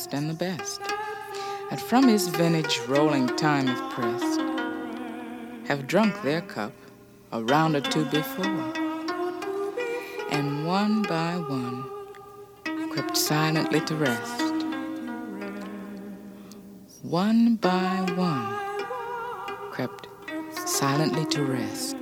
loveliest and the best, and from his vintage rolling time of pressed, have drunk their cup a round or two before, and one by one crept silently to rest. One by one crept silently to rest.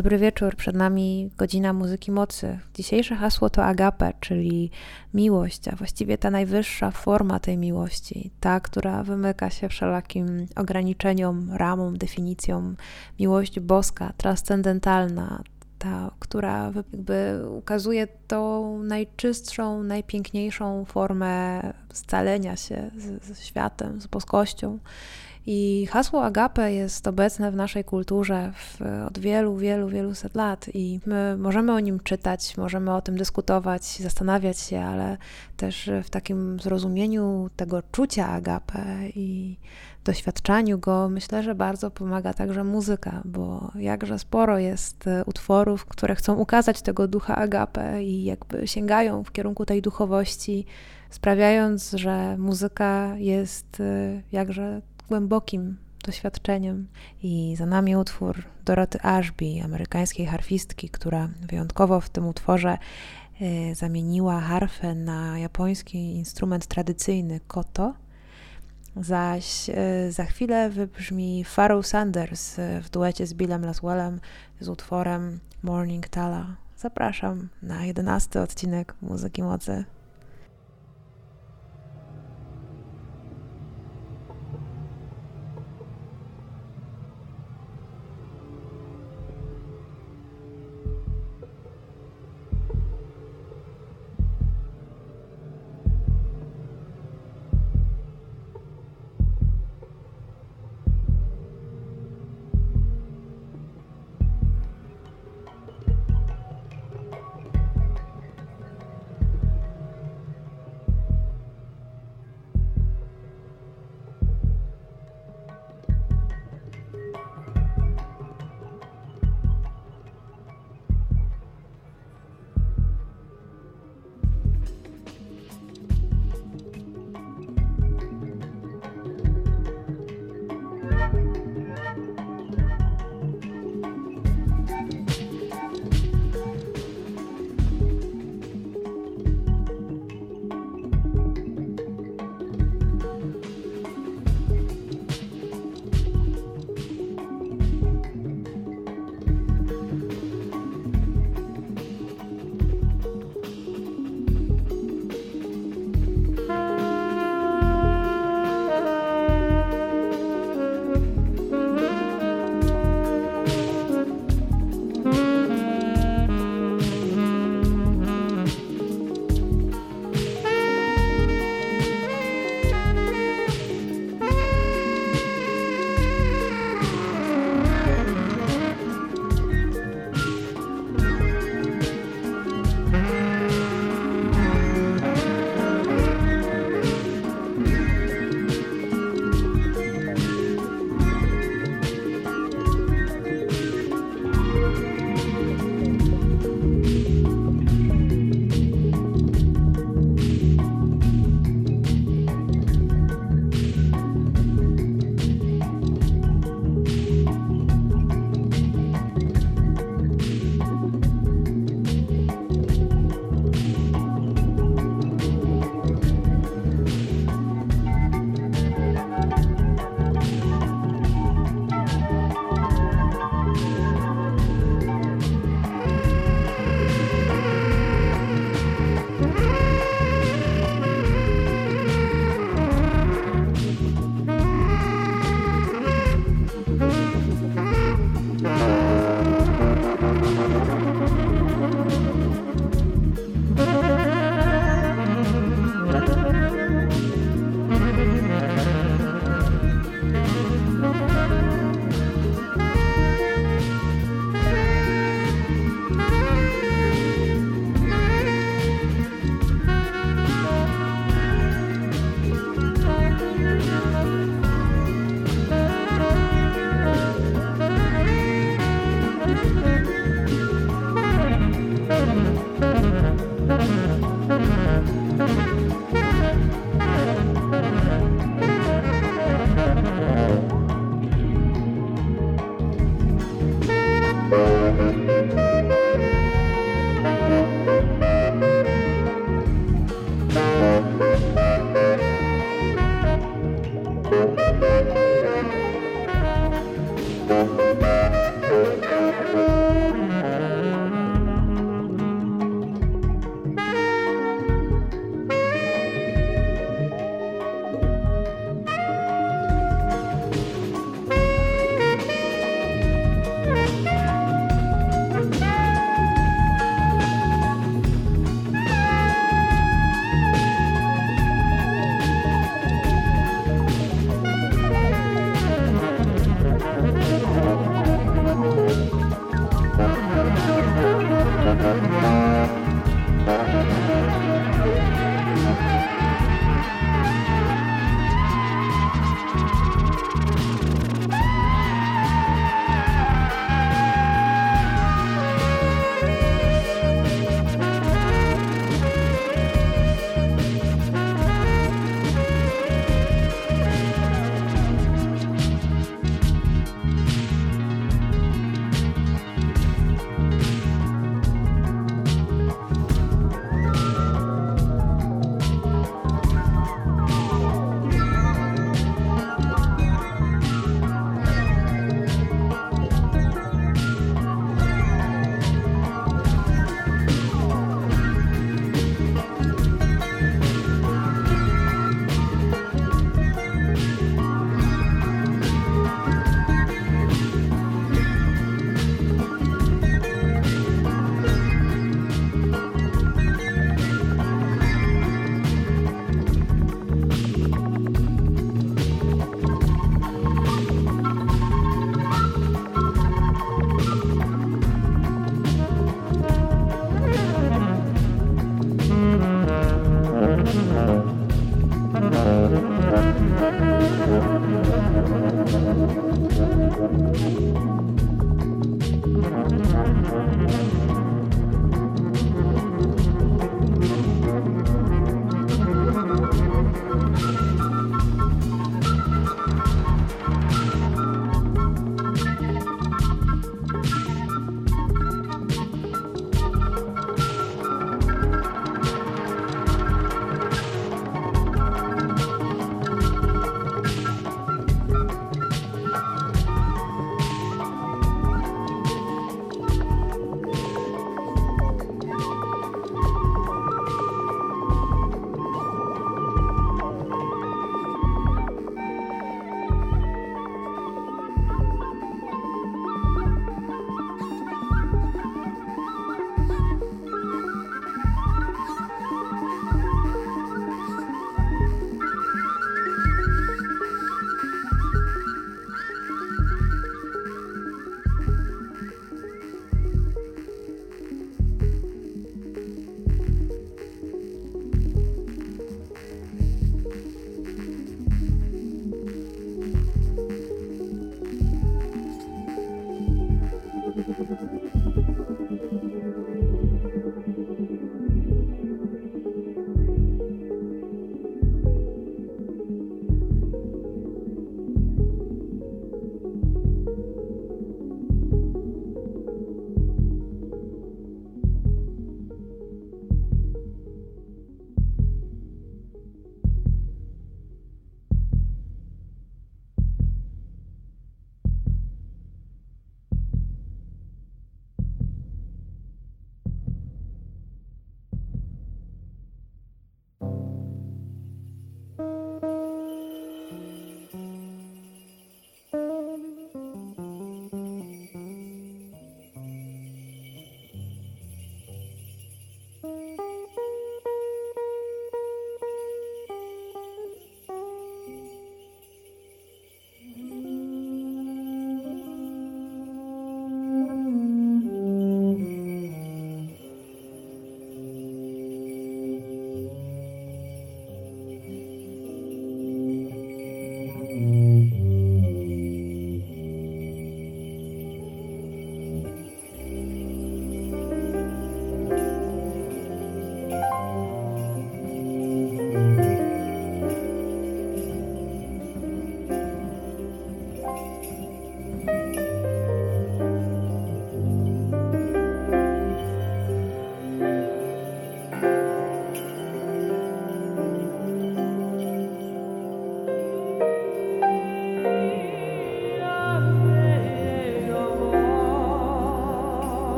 Dobry wieczór, przed nami godzina muzyki mocy. Dzisiejsze hasło to agape, czyli miłość, a właściwie ta najwyższa forma tej miłości, ta, która wymyka się wszelakim ograniczeniom, ramom, definicjom. Miłość boska, transcendentalna, ta, która jakby ukazuje tą najczystszą, najpiękniejszą formę scalenia się ze światem, z boskością. I hasło agape jest obecne w naszej kulturze w, od wielu, wielu, wielu set lat i my możemy o nim czytać, możemy o tym dyskutować, zastanawiać się, ale też w takim zrozumieniu tego czucia agape i doświadczaniu go, myślę, że bardzo pomaga także muzyka, bo jakże sporo jest utworów, które chcą ukazać tego ducha agape i jakby sięgają w kierunku tej duchowości, sprawiając, że muzyka jest jakże głębokim doświadczeniem. I za nami utwór Doroty Ashby, amerykańskiej harfistki, która wyjątkowo w tym utworze y, zamieniła harfę na japoński instrument tradycyjny koto. Zaś y, za chwilę wybrzmi Pharaoh Sanders y, w duecie z Billem Laswellem z utworem Morning Tala. Zapraszam na jedenasty odcinek Muzyki Mocy.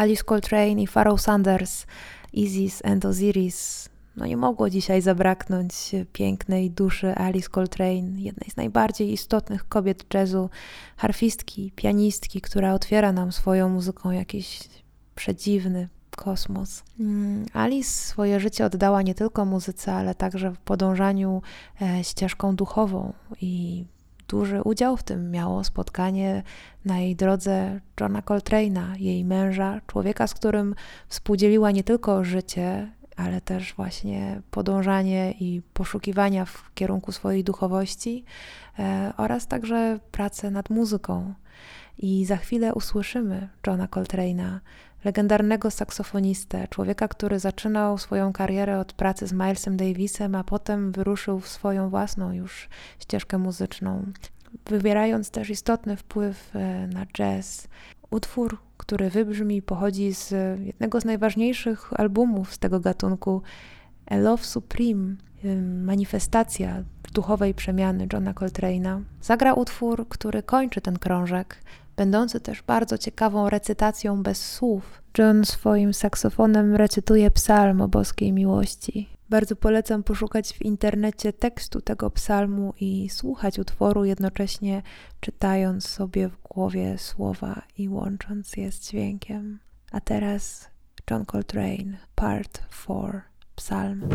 Alice Coltrane i Pharaoh Sanders, Isis and Osiris. No nie mogło dzisiaj zabraknąć pięknej duszy Alice Coltrane, jednej z najbardziej istotnych kobiet jazzu, harfistki, pianistki, która otwiera nam swoją muzyką jakiś przedziwny kosmos. Mm, Alice swoje życie oddała nie tylko muzyce, ale także w podążaniu e, ścieżką duchową i duży udział w tym miało spotkanie na jej drodze Johna Coltrane'a, jej męża, człowieka, z którym współdzieliła nie tylko życie, ale też właśnie podążanie i poszukiwania w kierunku swojej duchowości e, oraz także pracę nad muzyką. I za chwilę usłyszymy Johna Coltrane'a, legendarnego saksofonistę, człowieka, który zaczynał swoją karierę od pracy z Milesem Davisem, a potem wyruszył w swoją własną już ścieżkę muzyczną, wywierając też istotny wpływ e, na jazz. Utwór, który wybrzmi, pochodzi z jednego z najważniejszych albumów z tego gatunku, A Love Supreme, manifestacja duchowej przemiany Johna Coltrane'a. Zagra utwór, który kończy ten krążek, będący też bardzo ciekawą recytacją bez słów. John swoim saksofonem recytuje psalm o boskiej miłości. Bardzo polecam poszukać w internecie tekstu tego psalmu i słuchać utworu, jednocześnie czytając sobie w głowie słowa i łącząc je z dźwiękiem. A teraz John Coltrane, Part 4, Psalm.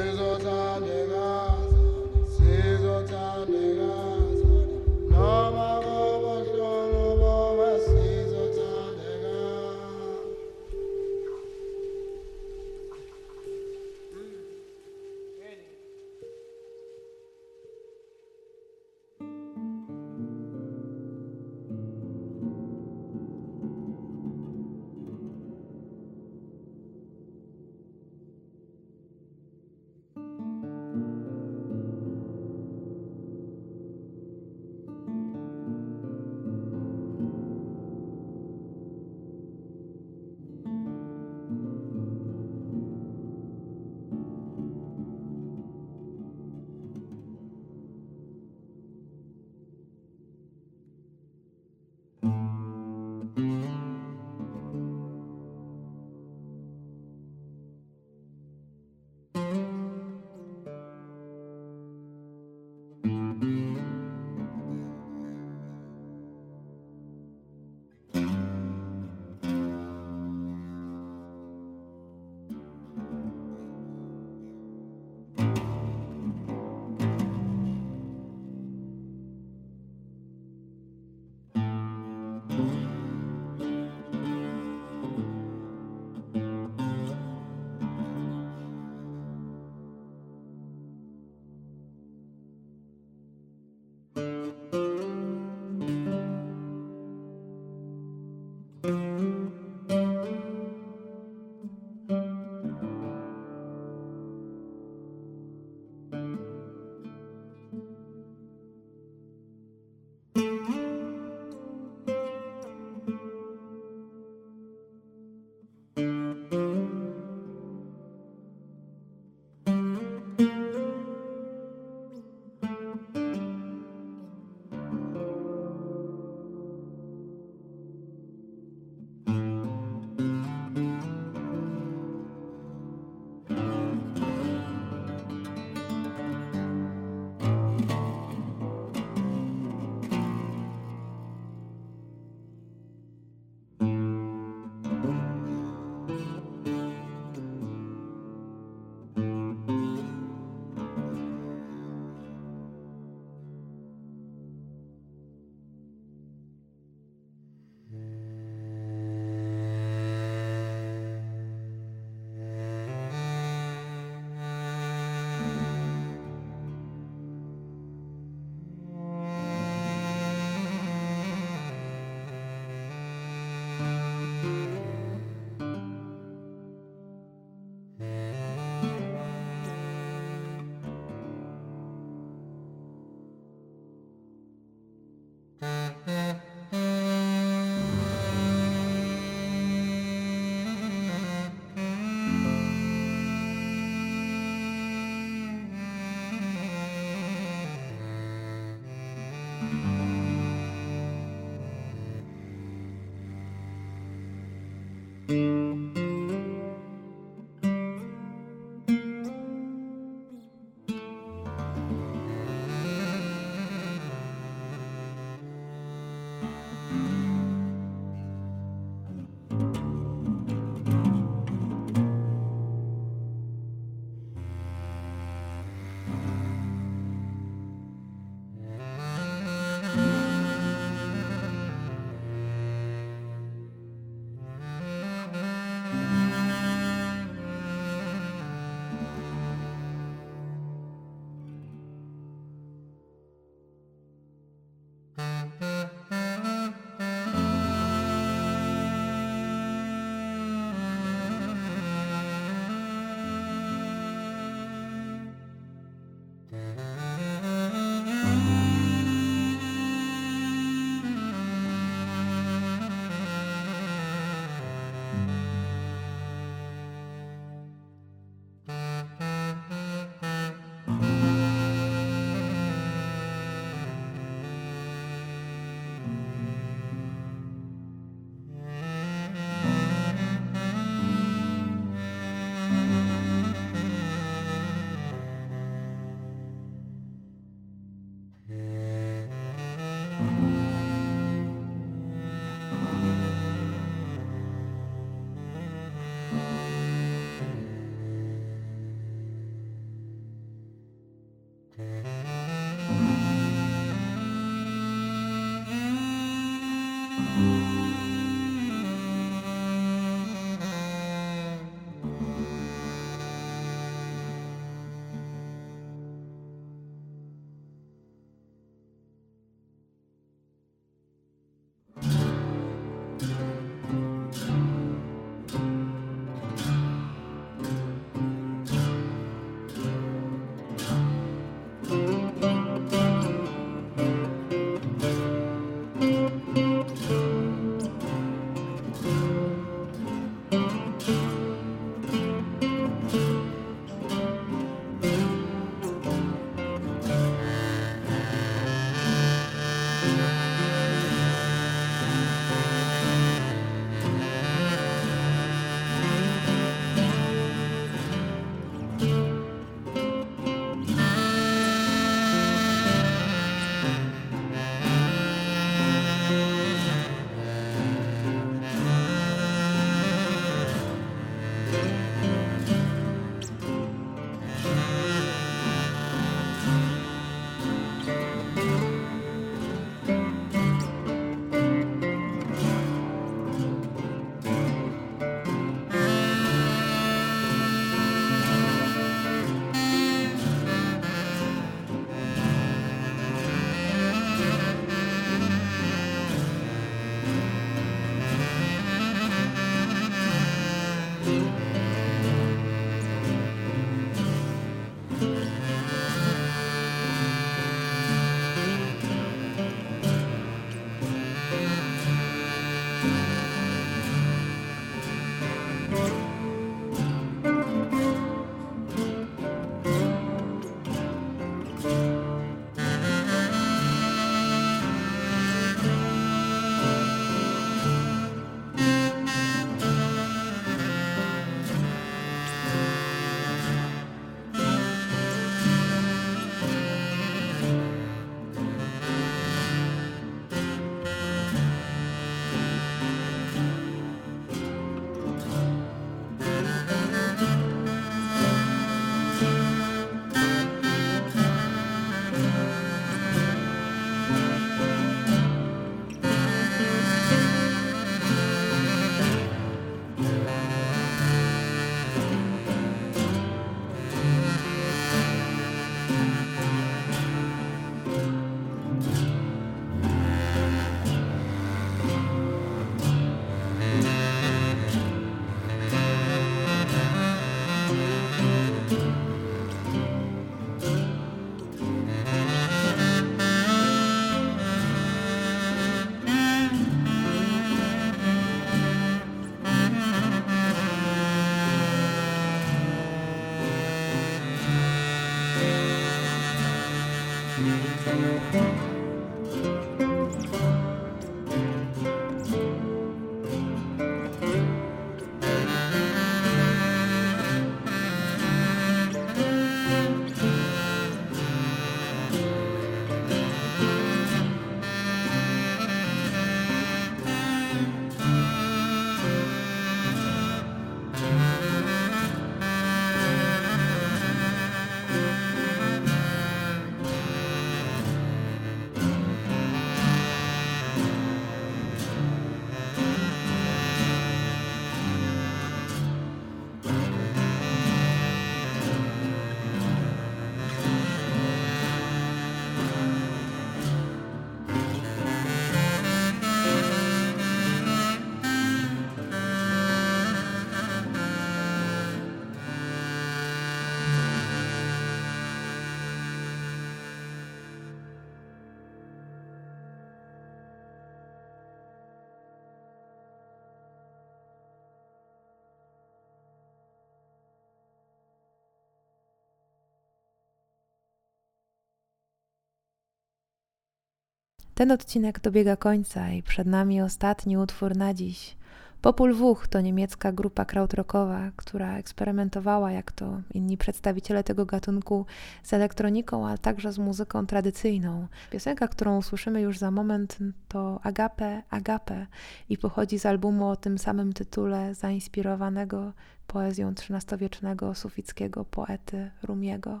Ten odcinek dobiega końca i przed nami ostatni utwór na dziś. Popul Wuch to niemiecka grupa krautrockowa, która eksperymentowała, jak to inni przedstawiciele tego gatunku, z elektroniką, ale także z muzyką tradycyjną. Piosenka, którą usłyszymy już za moment, to Agape, Agape i pochodzi z albumu o tym samym tytule, zainspirowanego poezją XIII-wiecznego sufickiego poety Rumiego.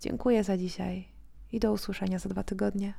Dziękuję za dzisiaj i do usłyszenia za dwa tygodnie.